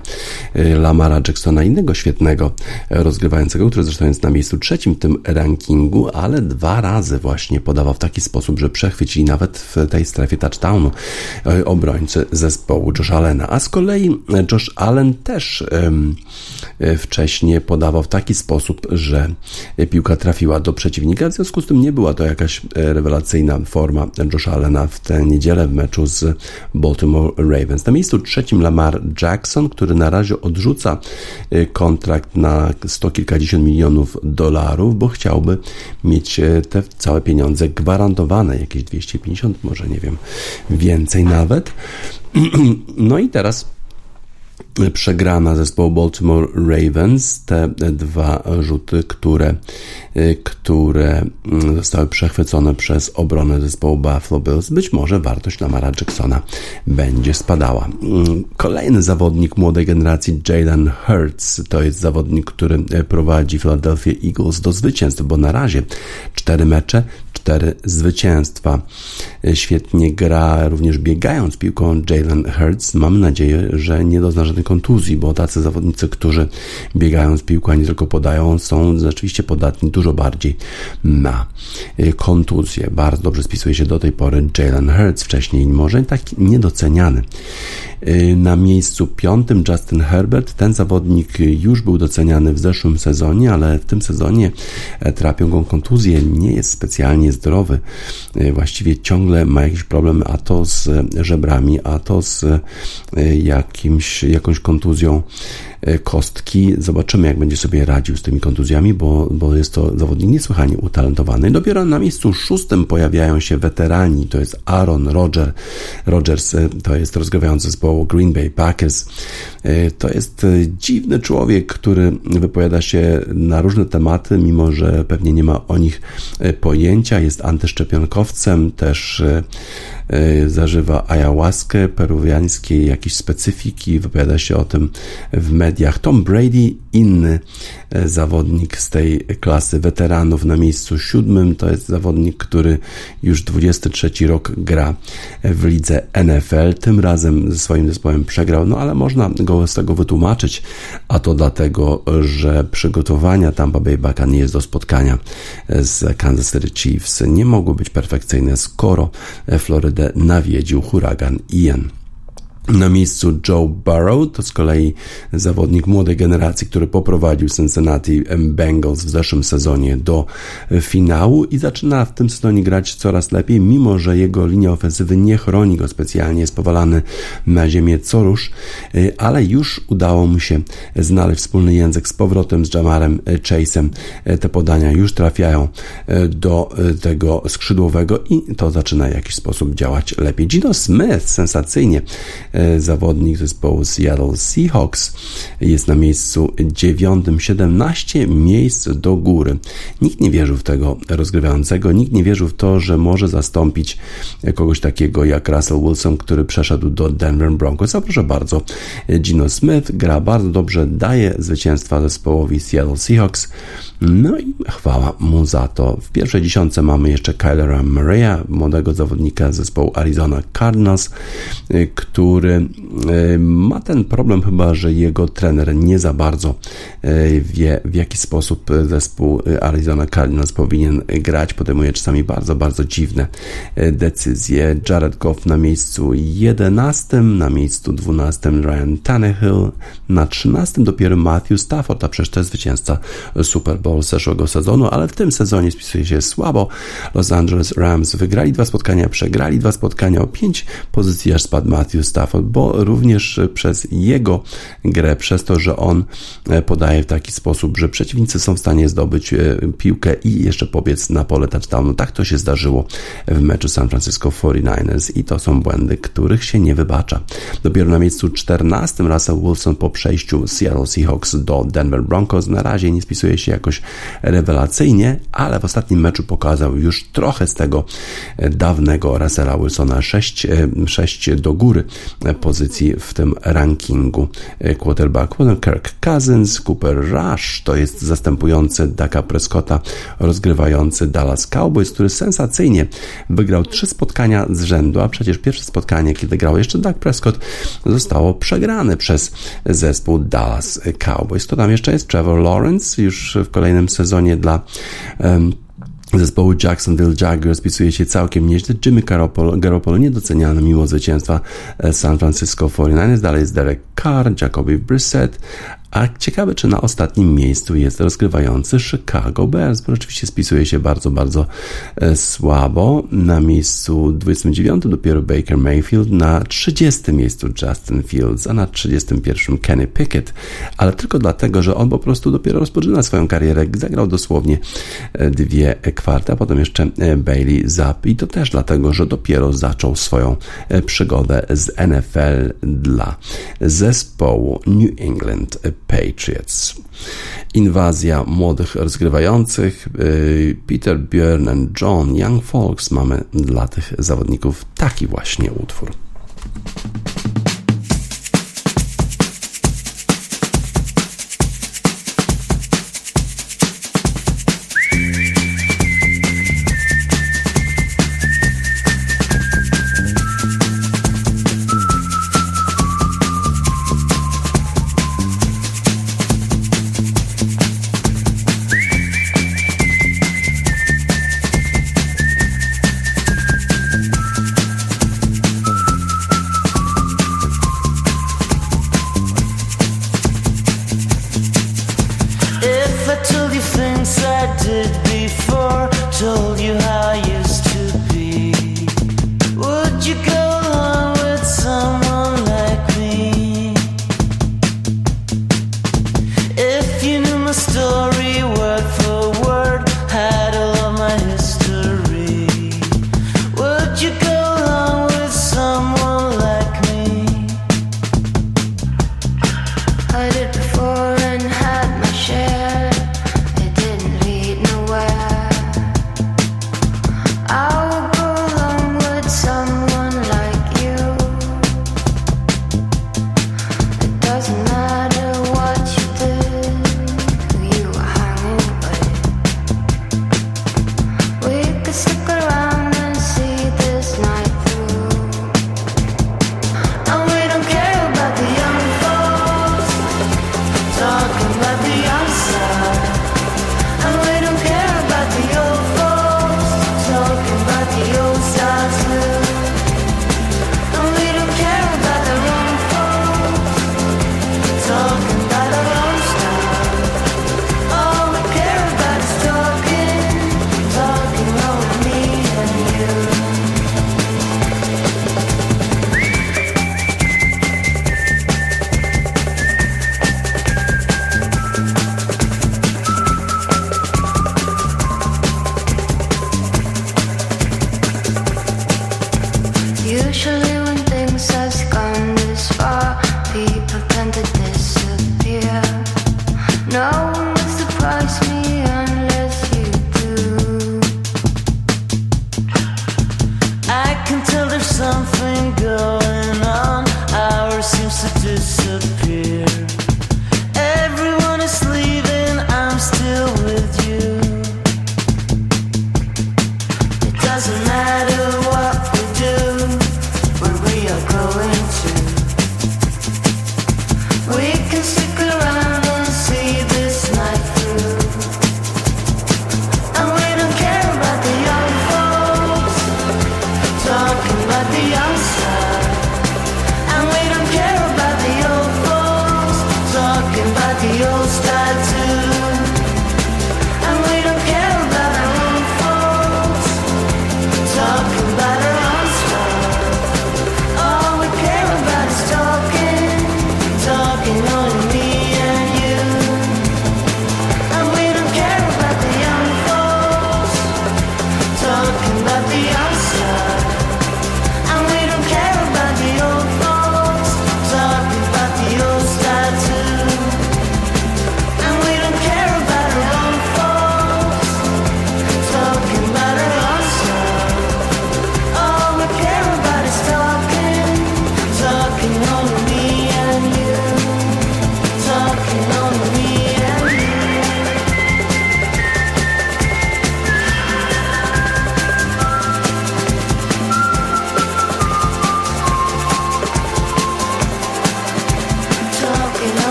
y, Lamara Jacksona, innego świetnego rozgrywającego, który zresztą jest na miejscu trzecim w tym rankingu, ale dwa razy właśnie podawał w taki sposób, że przechwycili nawet w tej strefie touchdownu y, obrońcy zespołu Josh Allena. A z kolei Josh Allen też um, wcześniej podawał w taki sposób, że piłka trafiła do przeciwnika, w związku z tym nie była to jakaś rewelacyjna forma Josh Allena w tę niedzielę w meczu z Baltimore Ravens. Na miejscu trzecim Lamar Jackson, który na razie odrzuca y, kontrakt na sto kilkadziesiąt milionów dolarów, bo chciałby mieć te całe pieniądze gwarantowane, jakieś 250, może nie wiem, więcej nawet. [CLEARS THROAT] No i teraz przegrana zespołu Baltimore Ravens. Te dwa rzuty, które, które zostały przechwycone przez obronę zespołu Buffalo Bills, być może wartość Lamara Jacksona będzie spadała. Kolejny zawodnik młodej generacji, Jalen Hurts, to jest zawodnik, który prowadzi Philadelphia Eagles do zwycięstw, bo na razie cztery mecze, cztery zwycięstwa. Świetnie gra również biegając piłką Jalen Hurts. Mam nadzieję, że nie dozna kontuzji, bo tacy zawodnicy, którzy biegają z piłką, a nie tylko podają, są rzeczywiście podatni dużo bardziej na kontuzję. Bardzo dobrze spisuje się do tej pory Jalen Hurts, wcześniej może tak niedoceniany. Y, na miejscu piątym Justin Herbert. Ten zawodnik już był doceniany w zeszłym sezonie, ale w tym sezonie e, trapią go kontuzje. Nie jest specjalnie zdrowy. Y, właściwie ciągle ma jakiś problem, a to z żebrami, a to z y, jakimś, jakąś kontuzją E, kostki. Zobaczymy, jak będzie sobie radził z tymi kontuzjami, bo, bo jest to zawodnik niesłychanie utalentowany. Dopiero na miejscu szóstym pojawiają się weterani. To jest Aaron Roger, Rodgers, e, to jest rozgrywający zespołu Green Bay Packers. E, to jest dziwny człowiek, który wypowiada się na różne tematy, mimo że pewnie nie ma o nich pojęcia. Jest antyszczepionkowcem, też zażywa ayahuaskę, peruwiańskiej jakiejś specyfiki, wypowiada się o tym w mediach. Tom Brady, inny e, zawodnik z tej klasy weteranów na miejscu siódmym, to jest zawodnik, który już 23 rok gra w lidze NFL. Tym razem ze swoim zespołem przegrał, no ale można go z tego wytłumaczyć, a to dlatego, że przygotowania Tampa Bay Buccaneers do spotkania z Kansas City Chiefs nie mogły być perfekcyjne, skoro Florydę nawiedził huragan Ian. Na miejscu Joe Burrow, to z kolei zawodnik młodej generacji, który poprowadził Cincinnati Bengals w zeszłym sezonie do finału i zaczyna w tym sezonie grać coraz lepiej, mimo że jego linia ofensywy nie chroni go specjalnie, jest powalany na ziemię co rusz, ale już udało mu się znaleźć wspólny język z powrotem z Jamarem Chase'em. Te podania już trafiają do tego skrzydłowego i to zaczyna w jakiś sposób działać lepiej. Gino Smith sensacyjnie zawodnik zespołu Seattle Seahawks. Jest na miejscu dziewiątym, 17 miejsc do góry. Nikt nie wierzył w tego rozgrywającego, nikt nie wierzył w to, że może zastąpić kogoś takiego jak Russell Wilson, który przeszedł do Denver Broncos. A proszę bardzo, Gino Smith gra bardzo dobrze, daje zwycięstwa zespołowi Seattle Seahawks. No i chwała mu za to. W pierwszej dziesiątce mamy jeszcze Kylera Murraya, młodego zawodnika zespołu Arizona Cardinals, y, który y, ma ten problem chyba, że jego trener nie za bardzo y, wie, w jaki sposób zespół Arizona Cardinals powinien grać. Podejmuje czasami bardzo, bardzo dziwne decyzje. Jared Goff na miejscu 11, na miejscu 12 Ryan Tannehill, na 13 dopiero Matthew Stafford, a przecież to jest zwycięzca Super Bowl zeszłego sezonu, ale w tym sezonie spisuje się słabo. Los Angeles Rams wygrali dwa spotkania, przegrali dwa spotkania o pięć pozycji, aż spadł Matthew Stafford, bo również przez jego grę, przez to, że on e, podaje w taki sposób, że przeciwnicy są w stanie zdobyć e, piłkę i jeszcze pobiec na pole touchdownu. Tak to się zdarzyło w meczu San Francisco 49ers i to są błędy, których się nie wybacza. Dopiero na miejscu 14 Russell Wilson po przejściu Seattle Seahawks do Denver Broncos na razie nie spisuje się jakoś rewelacyjnie, ale w ostatnim meczu pokazał już trochę z tego dawnego Russella Wilsona 6, 6 do góry pozycji w tym rankingu quarterback. Kirk Cousins, Cooper Rush to jest zastępujący Daka Prescotta, rozgrywający Dallas Cowboys, który sensacyjnie wygrał trzy spotkania z rzędu, a przecież pierwsze spotkanie, kiedy grał jeszcze Dak Prescott, zostało przegrane przez zespół Dallas Cowboys. To tam jeszcze jest Trevor Lawrence, już w kolejnym sezonie dla um, zespołu Jacksonville Jaguars spisuje się całkiem nieźle. Jimmy Garoppolo, Garoppolo niedoceniany mimo zwycięstwa e, San Francisco 49ers. Dalej jest Derek Carr, Jacoby Brissett, a ciekawe, czy na ostatnim miejscu jest rozgrywający Chicago Bears, bo oczywiście spisuje się bardzo, bardzo e, słabo. Na miejscu 29 dopiero Baker Mayfield, na 30 miejscu Justin Fields, a na 31 Kenny Pickett, ale tylko dlatego, że on po prostu dopiero rozpoczyna swoją karierę. Zagrał dosłownie e, dwie kwarty, a potem jeszcze e, Bailey Zapp i to też dlatego, że dopiero zaczął swoją przygodę z NFL dla zespołu New England Patriots. Inwazja młodych rozgrywających. Y, Peter Björn and John Young Folks mamy dla tych zawodników taki właśnie utwór.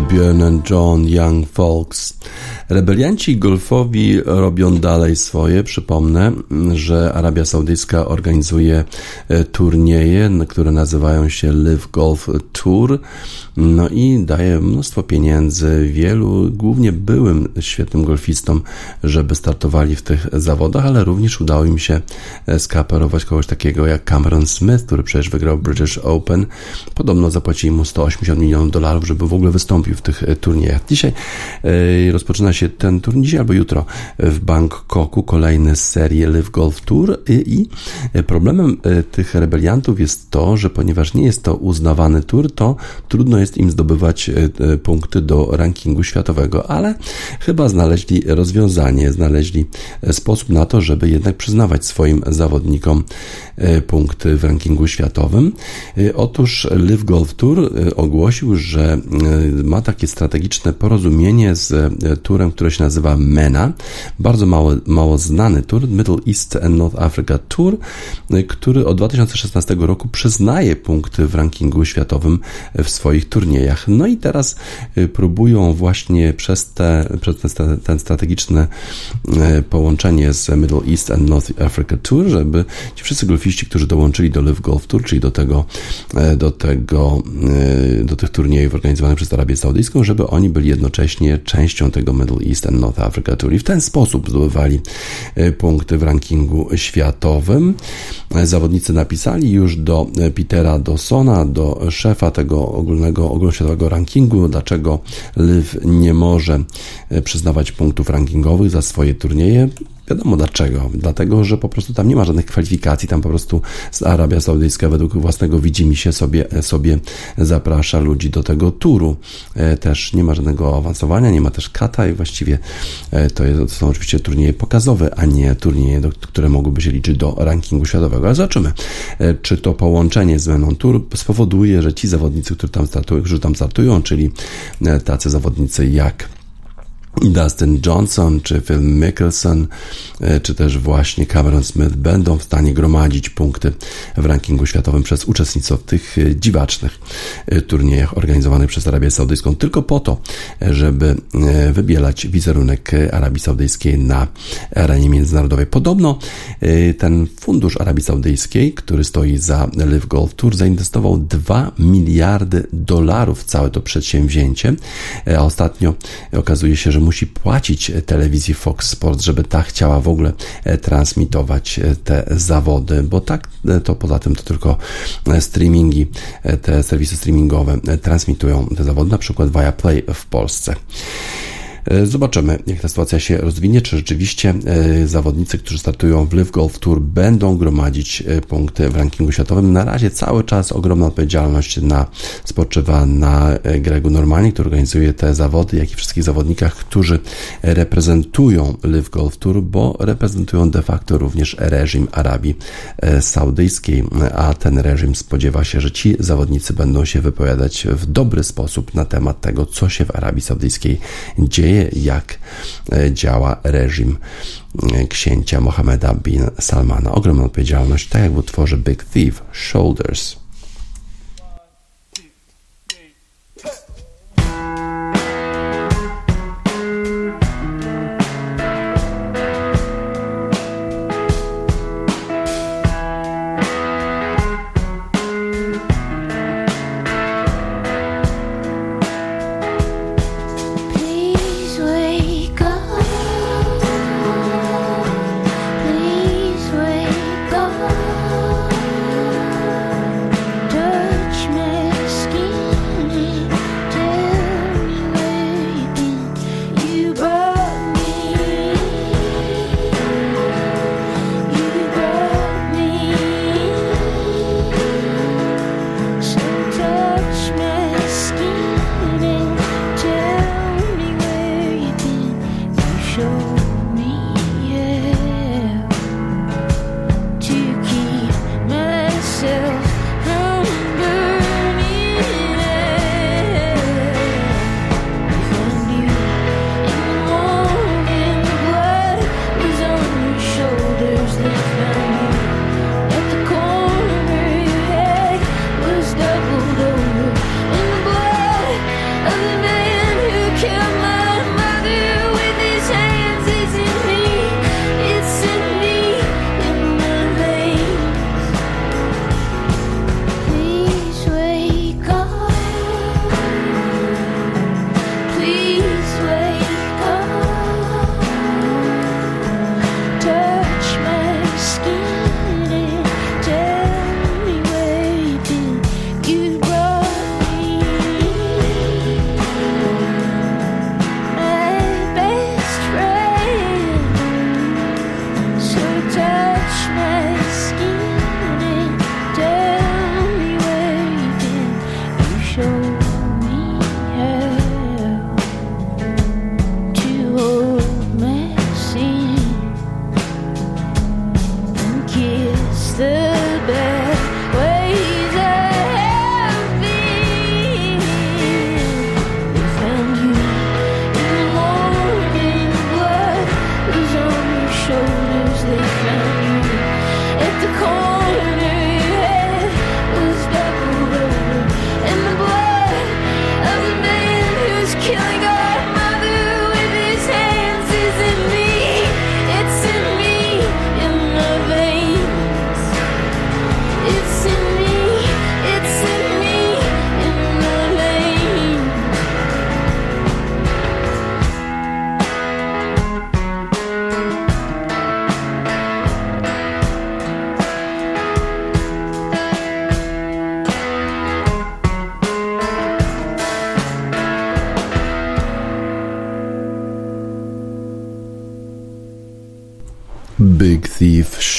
Björn and John Young Folks. Rebelianci golfowi robią dalej swoje. Przypomnę, że Arabia Saudyjska organizuje e, turnieje, które nazywają się Live Golf Tour. No i daje mnóstwo pieniędzy wielu, głównie byłym świetnym golfistom, żeby startowali w tych zawodach, ale również udało im się e, skaperować kogoś takiego jak Cameron Smith, który przecież wygrał British Open. Podobno zapłacili mu 180 milionów dolarów, żeby w ogóle wystąpił w tych e, turniejach. Dzisiaj rozpoczyna się ten turniej, dzisiaj albo jutro w Bangkoku, kolejny z serii Live Golf Tour i problemem e, tych rebeliantów jest to, że ponieważ nie jest to uznawany tour, to trudno jest im zdobywać e, e, punkty do rankingu światowego, ale chyba znaleźli rozwiązanie, znaleźli sposób na to, żeby jednak przyznawać swoim zawodnikom punkty w rankingu światowym. Otóż Live Golf Tour ogłosił, że ma takie strategiczne porozumienie z turem, które się nazywa MENA. Bardzo mało, mało znany tour, Middle East and North Africa Tour, który od 2016 roku przyznaje punkty w rankingu światowym w swoich turniejach. No i teraz y, próbują właśnie przez, te, przez te, ten strategiczne y, połączenie z Middle East and North Africa Tour, żeby ci wszyscy golfiści, którzy dołączyli do Live Golf Tour, czyli do tego, y, do tego, do tych turniejów organizowanych przez Arabię Saudyjską, żeby oni byli jednocześnie częścią tego Middle East and North Africa Tour i w ten sposób zdobywali punkty w rankingu światowym. Zawodnicy napisali już do Petera Dawsona, do szefa tego ogólnego, ogólnoświatowego rankingu, dlaczego Liv nie może przyznawać punktów rankingowych za swoje turnieje. Wiadomo dlaczego. Dlatego, że po prostu tam nie ma żadnych kwalifikacji, tam po prostu Arabia Saudyjska według własnego widzimisię sobie, sobie zaprasza ludzi do tego turu. E, też nie ma żadnego awansowania, nie ma też kata i właściwie e, to, jest, to są oczywiście turnieje pokazowe, a nie turnieje, do, które mogłyby się liczyć do rankingu światowego. Ale zobaczymy, e, czy to połączenie z Menon Tour spowoduje, że ci zawodnicy, którzy tam startują, którzy tam startują, czyli tacy zawodnicy jak Dustin Johnson, czy Phil Mickelson, e, czy też właśnie Cameron Smith będą w stanie gromadzić punkty w rankingu światowym przez uczestnictwo w tych e, dziwacznych e, turniejach organizowanych przez Arabię Saudyjską, tylko po to, żeby wybielać wizerunek Arabii Saudyjskiej na arenie międzynarodowej. Podobno ten fundusz Arabii Saudyjskiej, który stoi za Live Golf Tour, zainwestował 2 miliardy dolarów w całe to przedsięwzięcie, a ostatnio okazuje się, że musi płacić telewizji Fox Sports, żeby ta chciała w ogóle e, transmitować e, te zawody, bo tak e, to poza tym to tylko streamingi, te serwisy streamingowe transmitują te zawody, na przykład Viaplay w Polsce. E, zobaczymy, jak ta sytuacja się rozwinie, czy rzeczywiście e, zawodnicy, którzy startują w Live Golf Tour będą gromadzić e, punkty w rankingu światowym. Na razie cały czas ogromna odpowiedzialność na, spoczywa na Gregu Normanie, który organizuje te zawody, jak i wszystkich zawodnikach, którzy reprezentują Live Golf Tour, bo reprezentują de facto również reżim Arabii Saudyjskiej, a ten reżim spodziewa się, że ci zawodnicy będą się wypowiadać w dobry sposób na temat tego, co się w Arabii Saudyjskiej dzieje dzieje, jak e, działa reżim e, księcia Mohameda bin Salmana. Ogromna odpowiedzialność, tak jak w utworze Big Thief, Shoulders.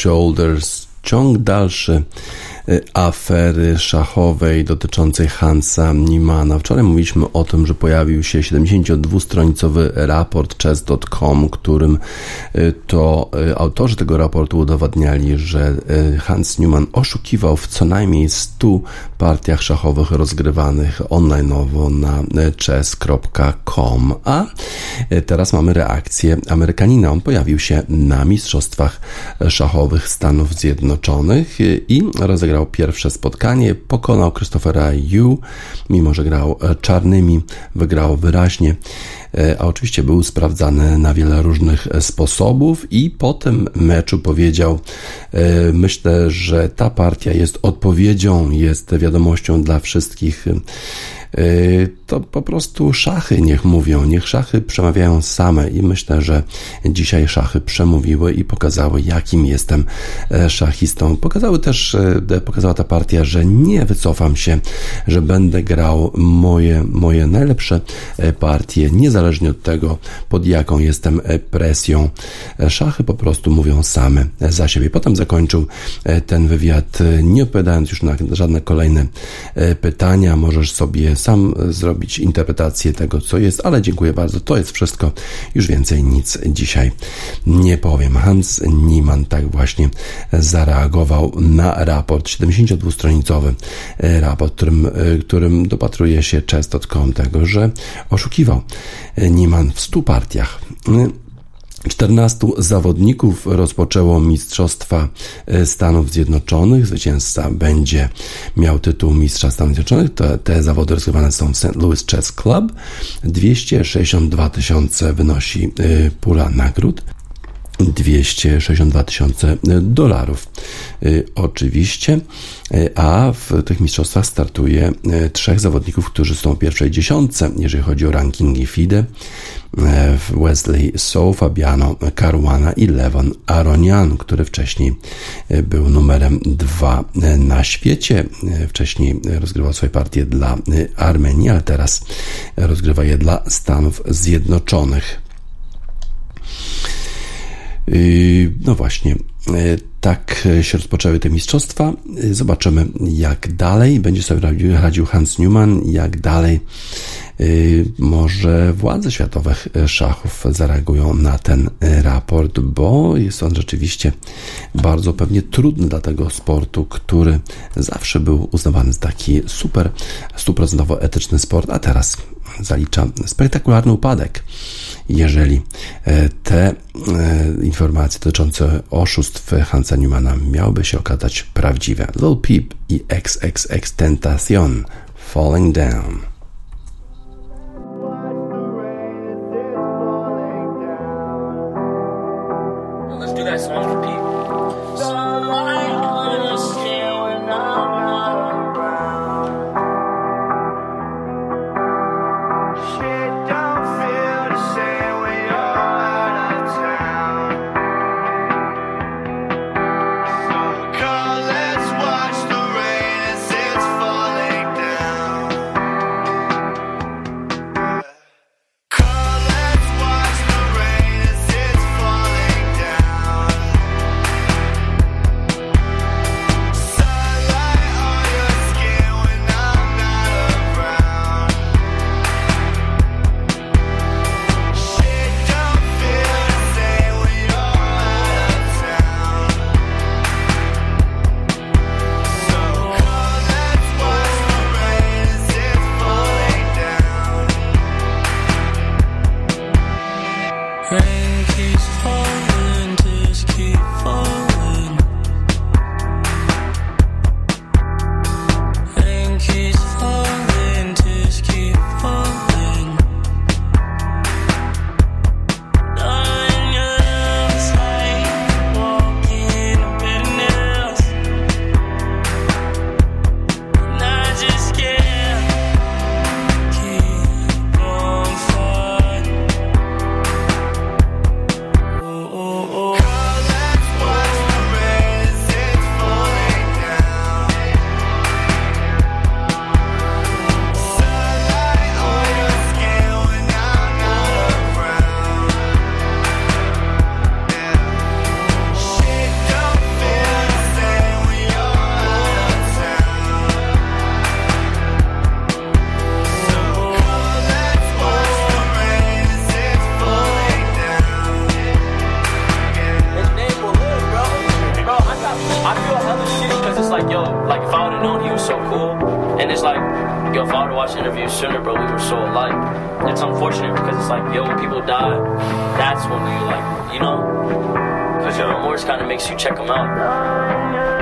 Shoulders. Ciąg dalszy afery szachowej dotyczącej Hansa Niemana. Wczoraj mówiliśmy o tym, że pojawił się 72-stronicowy raport chess.com, którym y, to y, autorzy tego raportu udowadniali, że Hans Newman oszukiwał w co najmniej 100 partiach szachowych rozgrywanych online'owo na chess.com. A teraz mamy reakcję Amerykanina. On pojawił się na Mistrzostwach Szachowych Stanów Zjednoczonych i rozegrał wygrał pierwsze spotkanie, pokonał Christophera Yu, mimo że grał e, czarnymi, wygrał wyraźnie, e, a oczywiście był sprawdzany na wiele różnych e, sposobów i po tym meczu powiedział, myślę, że ta partia jest odpowiedzią, jest wiadomością dla wszystkich to po prostu szachy niech mówią, niech szachy przemawiają same i myślę, że dzisiaj szachy przemówiły i pokazały, jakim jestem e, szachistą. Pokazały też, e, pokazała ta partia, że nie wycofam się, że będę grał moje, moje najlepsze e, partie, niezależnie od tego, pod jaką jestem presją. Szachy po prostu mówią same za siebie. Potem zakończył ten wywiad, nie odpowiadając już na żadne kolejne pytania. Możesz sobie sam zrobić interpretację tego, co jest, ale dziękuję bardzo. To jest wszystko. Już więcej nic dzisiaj nie powiem. Hans Niemann tak właśnie zareagował na raport, 72-stronicowy raport, którym, którym dopatruje się chess.com tego, że oszukiwał Niemann w 100 partiach. 14 zawodników rozpoczęło Mistrzostwa e, Stanów Zjednoczonych. Zwycięzca będzie miał tytuł Mistrza Stanów Zjednoczonych. Te, te zawody rozgrywane są w St. Louis Chess Club. 262 tysiące wynosi e, pula nagród. 262 tysiące dolarów. Y, oczywiście, y, a w tych mistrzostwach startuje trzech zawodników, którzy są w pierwszej dziesiątce, jeżeli chodzi o rankingi FIDE. Wesley So, Fabiano Caruana i Levon Aronian, który wcześniej był numerem dwa na świecie. Wcześniej rozgrywał swoje partie dla Armenii, ale teraz rozgrywa je dla Stanów Zjednoczonych. Yy, no właśnie, yy, tak się rozpoczęły te mistrzostwa. Yy, zobaczymy, jak dalej. Będzie sobie radził Hans Newman, jak dalej może władze światowych szachów zareagują na ten raport, bo jest on rzeczywiście bardzo pewnie trudny dla tego sportu, który zawsze był uznawany za taki super, stuprocentowo etyczny sport, a teraz zalicza spektakularny upadek jeżeli e, te e, informacje dotyczące oszustw Hansa Newmana miałyby się okazać prawdziwe. Lil Peep i XXX Tentacion Falling Down. Let's do that song like, you know, because your remorse kind of makes you check them out.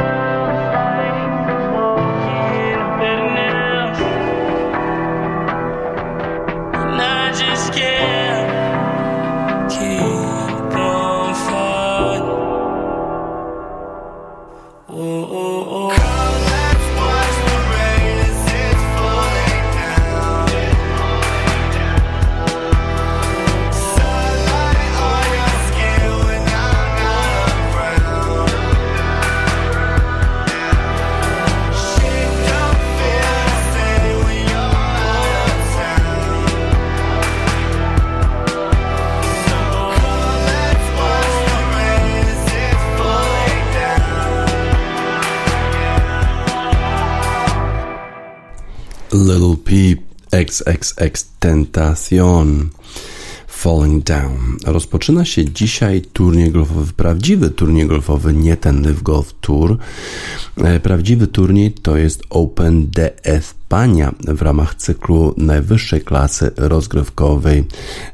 Little Peep XXX Tentacion Falling Down. Rozpoczyna się dzisiaj turniej golfowy, prawdziwy turniej golfowy, nie ten Live Golf Tour. E, prawdziwy turniej to jest Open de Espania w ramach cyklu najwyższej klasy rozgrywkowej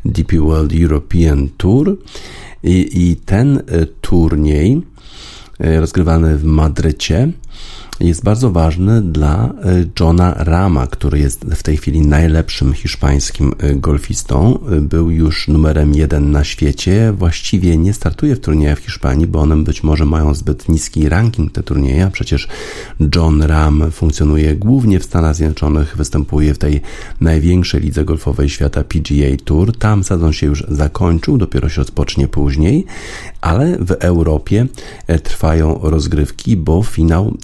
DP World European Tour. I, i ten e, turniej e, rozgrywany w Madrycie jest bardzo ważny dla e, Johna Rama, który jest w tej chwili najlepszym hiszpańskim e, golfistą. E, był już numerem jeden na świecie. Właściwie nie startuje w turniejach w Hiszpanii, bo one być może mają zbyt niski ranking te turnieje, przecież John Ram funkcjonuje głównie w Stanach Zjednoczonych, występuje w tej największej lidze golfowej świata PGA Tour. Tam sezon się już zakończył, dopiero się rozpocznie później, ale w Europie trwają rozgrywki, bo finał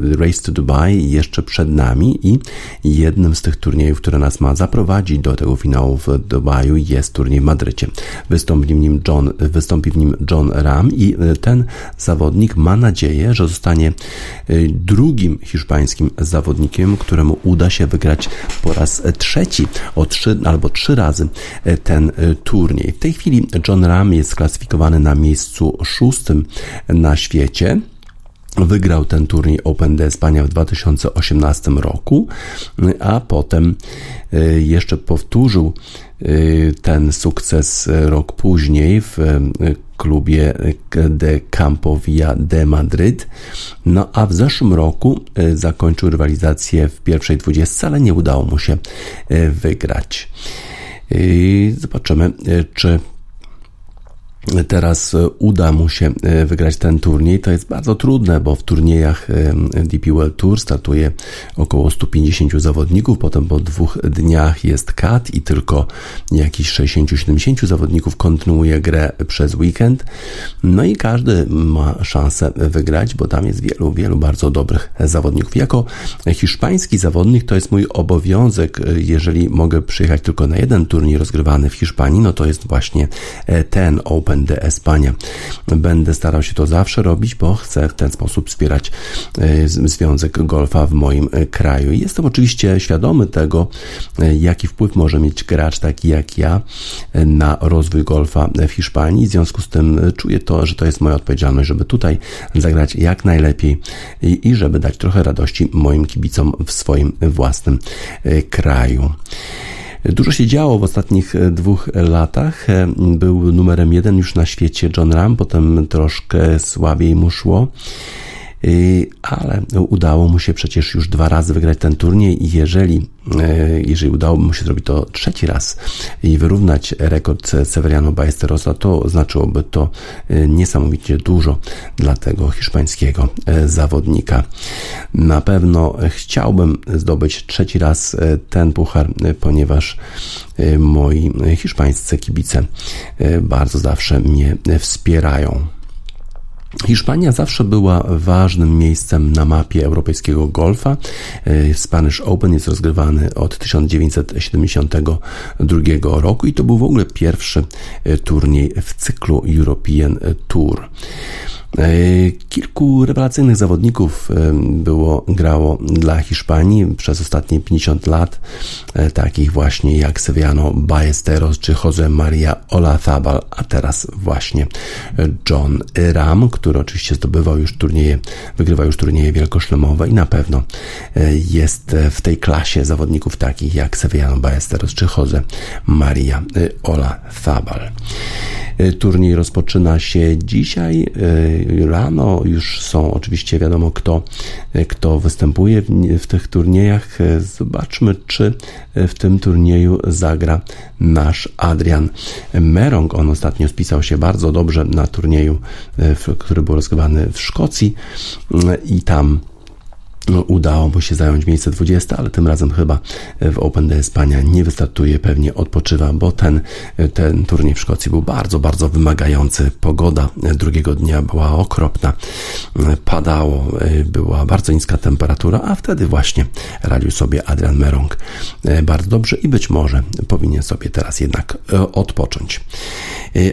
Race to Dubai jeszcze przed nami i jednym z tych turniejów, które nas ma zaprowadzić do tego finału w Dubaju jest turniej w Madrycie. Wystąpi w nim John, wystąpi w nim John Ram i e, ten zawodnik ma nadzieję, że zostanie e, drugim hiszpańskim zawodnikiem, któremu uda się wygrać po raz trzeci, o trzy albo trzy razy e, ten turniej. W tej chwili John Ram jest sklasyfikowany na miejscu szóstym na świecie. Wygrał ten turniej Open de Espania w 2018 roku, a potem y, jeszcze powtórzył y, ten sukces rok później w y, klubie de Campo Villa de Madryt. No a w zeszłym roku zakończył rywalizację w pierwszej dwudziestce, ale nie udało mu się wygrać. Zobaczymy, czy teraz e, uda mu się e, wygrać ten turniej. To jest bardzo trudne, bo w turniejach e, DP World Tour startuje około 150 zawodników, potem po dwóch dniach jest cut i tylko jakieś 60-70 zawodników kontynuuje grę przez weekend. No i każdy ma szansę wygrać, bo tam jest wielu, wielu bardzo dobrych zawodników. Jako hiszpański zawodnik to jest mój obowiązek, jeżeli mogę przyjechać tylko na jeden turniej rozgrywany w Hiszpanii, no to jest właśnie ten Open Open de Espania. Będę starał się to zawsze robić, bo chcę w ten sposób wspierać e, Związek Golfa w moim e, kraju. Jestem oczywiście świadomy tego, e, jaki wpływ może mieć gracz taki jak ja na rozwój golfa w Hiszpanii. W związku z tym czuję to, że to jest moja odpowiedzialność, żeby tutaj zagrać jak najlepiej i, i żeby dać trochę radości moim kibicom w swoim własnym kraju. Dużo się działo w ostatnich e, dwóch latach. E, był numerem jeden już na świecie John Ram, potem troszkę słabiej mu szło ale udało mu się przecież już dwa razy wygrać ten turniej i jeżeli, e, jeżeli udało mu się zrobić to trzeci raz i wyrównać rekord Severiano Ballesterosa, to znaczyłoby to e, niesamowicie dużo dla tego hiszpańskiego zawodnika. Na pewno chciałbym zdobyć trzeci raz ten puchar, ponieważ moi hiszpańscy kibice bardzo zawsze mnie wspierają. Hiszpania zawsze była ważnym miejscem na mapie europejskiego golfa. E, Spanish Open jest rozgrywany od 1972 roku i to był w ogóle pierwszy e, turniej w cyklu European Tour. Kilku rewelacyjnych zawodników było grało dla Hiszpanii przez ostatnie 50 lat, takich właśnie jak Sevillano Ballesteros czy Jose Maria Olazabal, a teraz właśnie John Ram, który oczywiście zdobywał już turnieje, wygrywał już turnieje wielkoszlemowe i na pewno jest w tej klasie zawodników takich jak Sevillano Ballesteros czy Jose Maria Olazabal. Turniej rozpoczyna się dzisiaj rano. Już są oczywiście wiadomo, kto, kto występuje w, w tych turniejach. Zobaczmy, czy w tym turnieju zagra nasz Adrian Merong. On ostatnio spisał się bardzo dobrze na turnieju, który był rozgrywany w Szkocji i tam no, udało mu się zająć miejsce 20, ale tym razem chyba w Open de Espania nie wystartuje, pewnie odpoczywa, bo ten, ten turniej w Szkocji był bardzo, bardzo wymagający. Pogoda drugiego dnia była okropna, padało, była bardzo niska temperatura, a wtedy właśnie radził sobie Adrian Merong bardzo dobrze i być może powinien sobie teraz jednak odpocząć.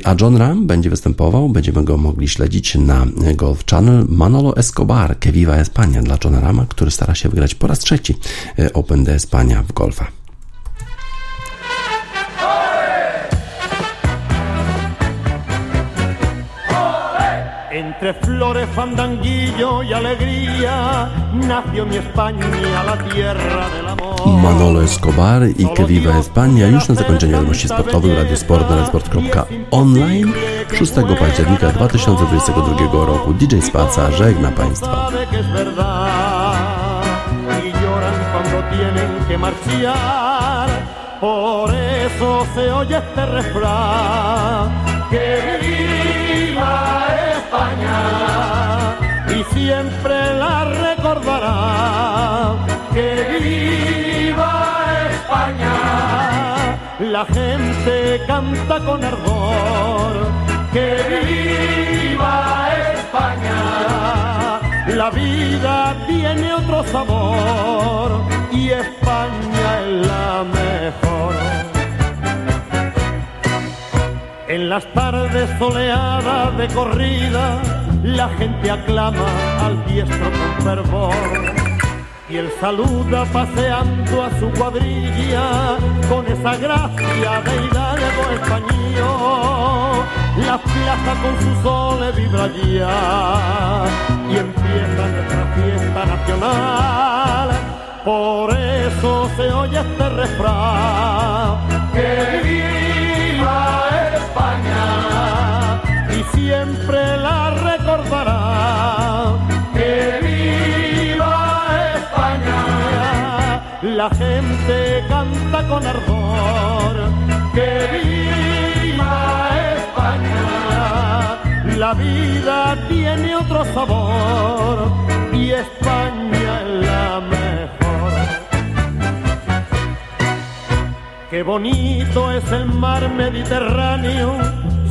A John Ram będzie występował, będziemy go mogli śledzić na Golf Channel. Manolo Escobar, Que Viva Espania dla Johna Rama, który stara się wygrać po raz trzeci e, Open de Espania w golfa. Entre flores, fandanguillo y alegría nació mi España, la tierra del amor. Manolo Escobar i Que Viva España już na zakończenie wiadomości sportowych Radio Sport na sport.online 6 października 2022 roku. DJ Spaca żegna Państwa. Por eso se oye este refrán que y siempre la recordará. Que viva España, la gente canta con ardor. Que viva España, la vida tiene otro sabor y España es la mejor. En las tardes soleadas de corrida, la gente aclama al diestro con fervor. Y él saluda paseando a su cuadrilla con esa gracia de hidalgo español. La plaza con su sol vibra ya y empieza nuestra fiesta nacional. Por eso se oye este refrán. ¡Que viva recordará. ¡Que viva España! La gente canta con ardor. ¡Que viva España! La vida tiene otro sabor y España es la mejor. Qué bonito es el mar Mediterráneo,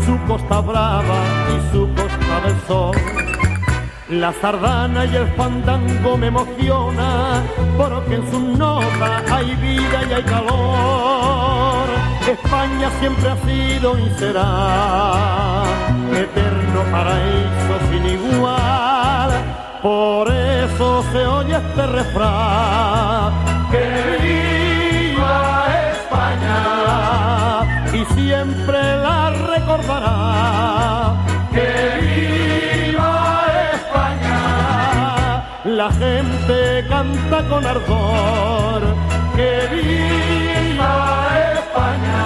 su costa brava y su costa del sol. La sardana y el fandango me emociona, porque en su nota hay vida y hay calor. España siempre ha sido y será eterno paraíso sin igual. Por eso se oye este refrán. Que y siempre la recordará. Canta con ardor. ¡Que viva España!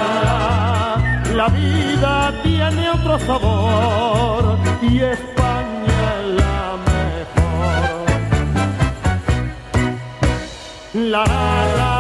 La vida tiene otro sabor y España es la mejor. La.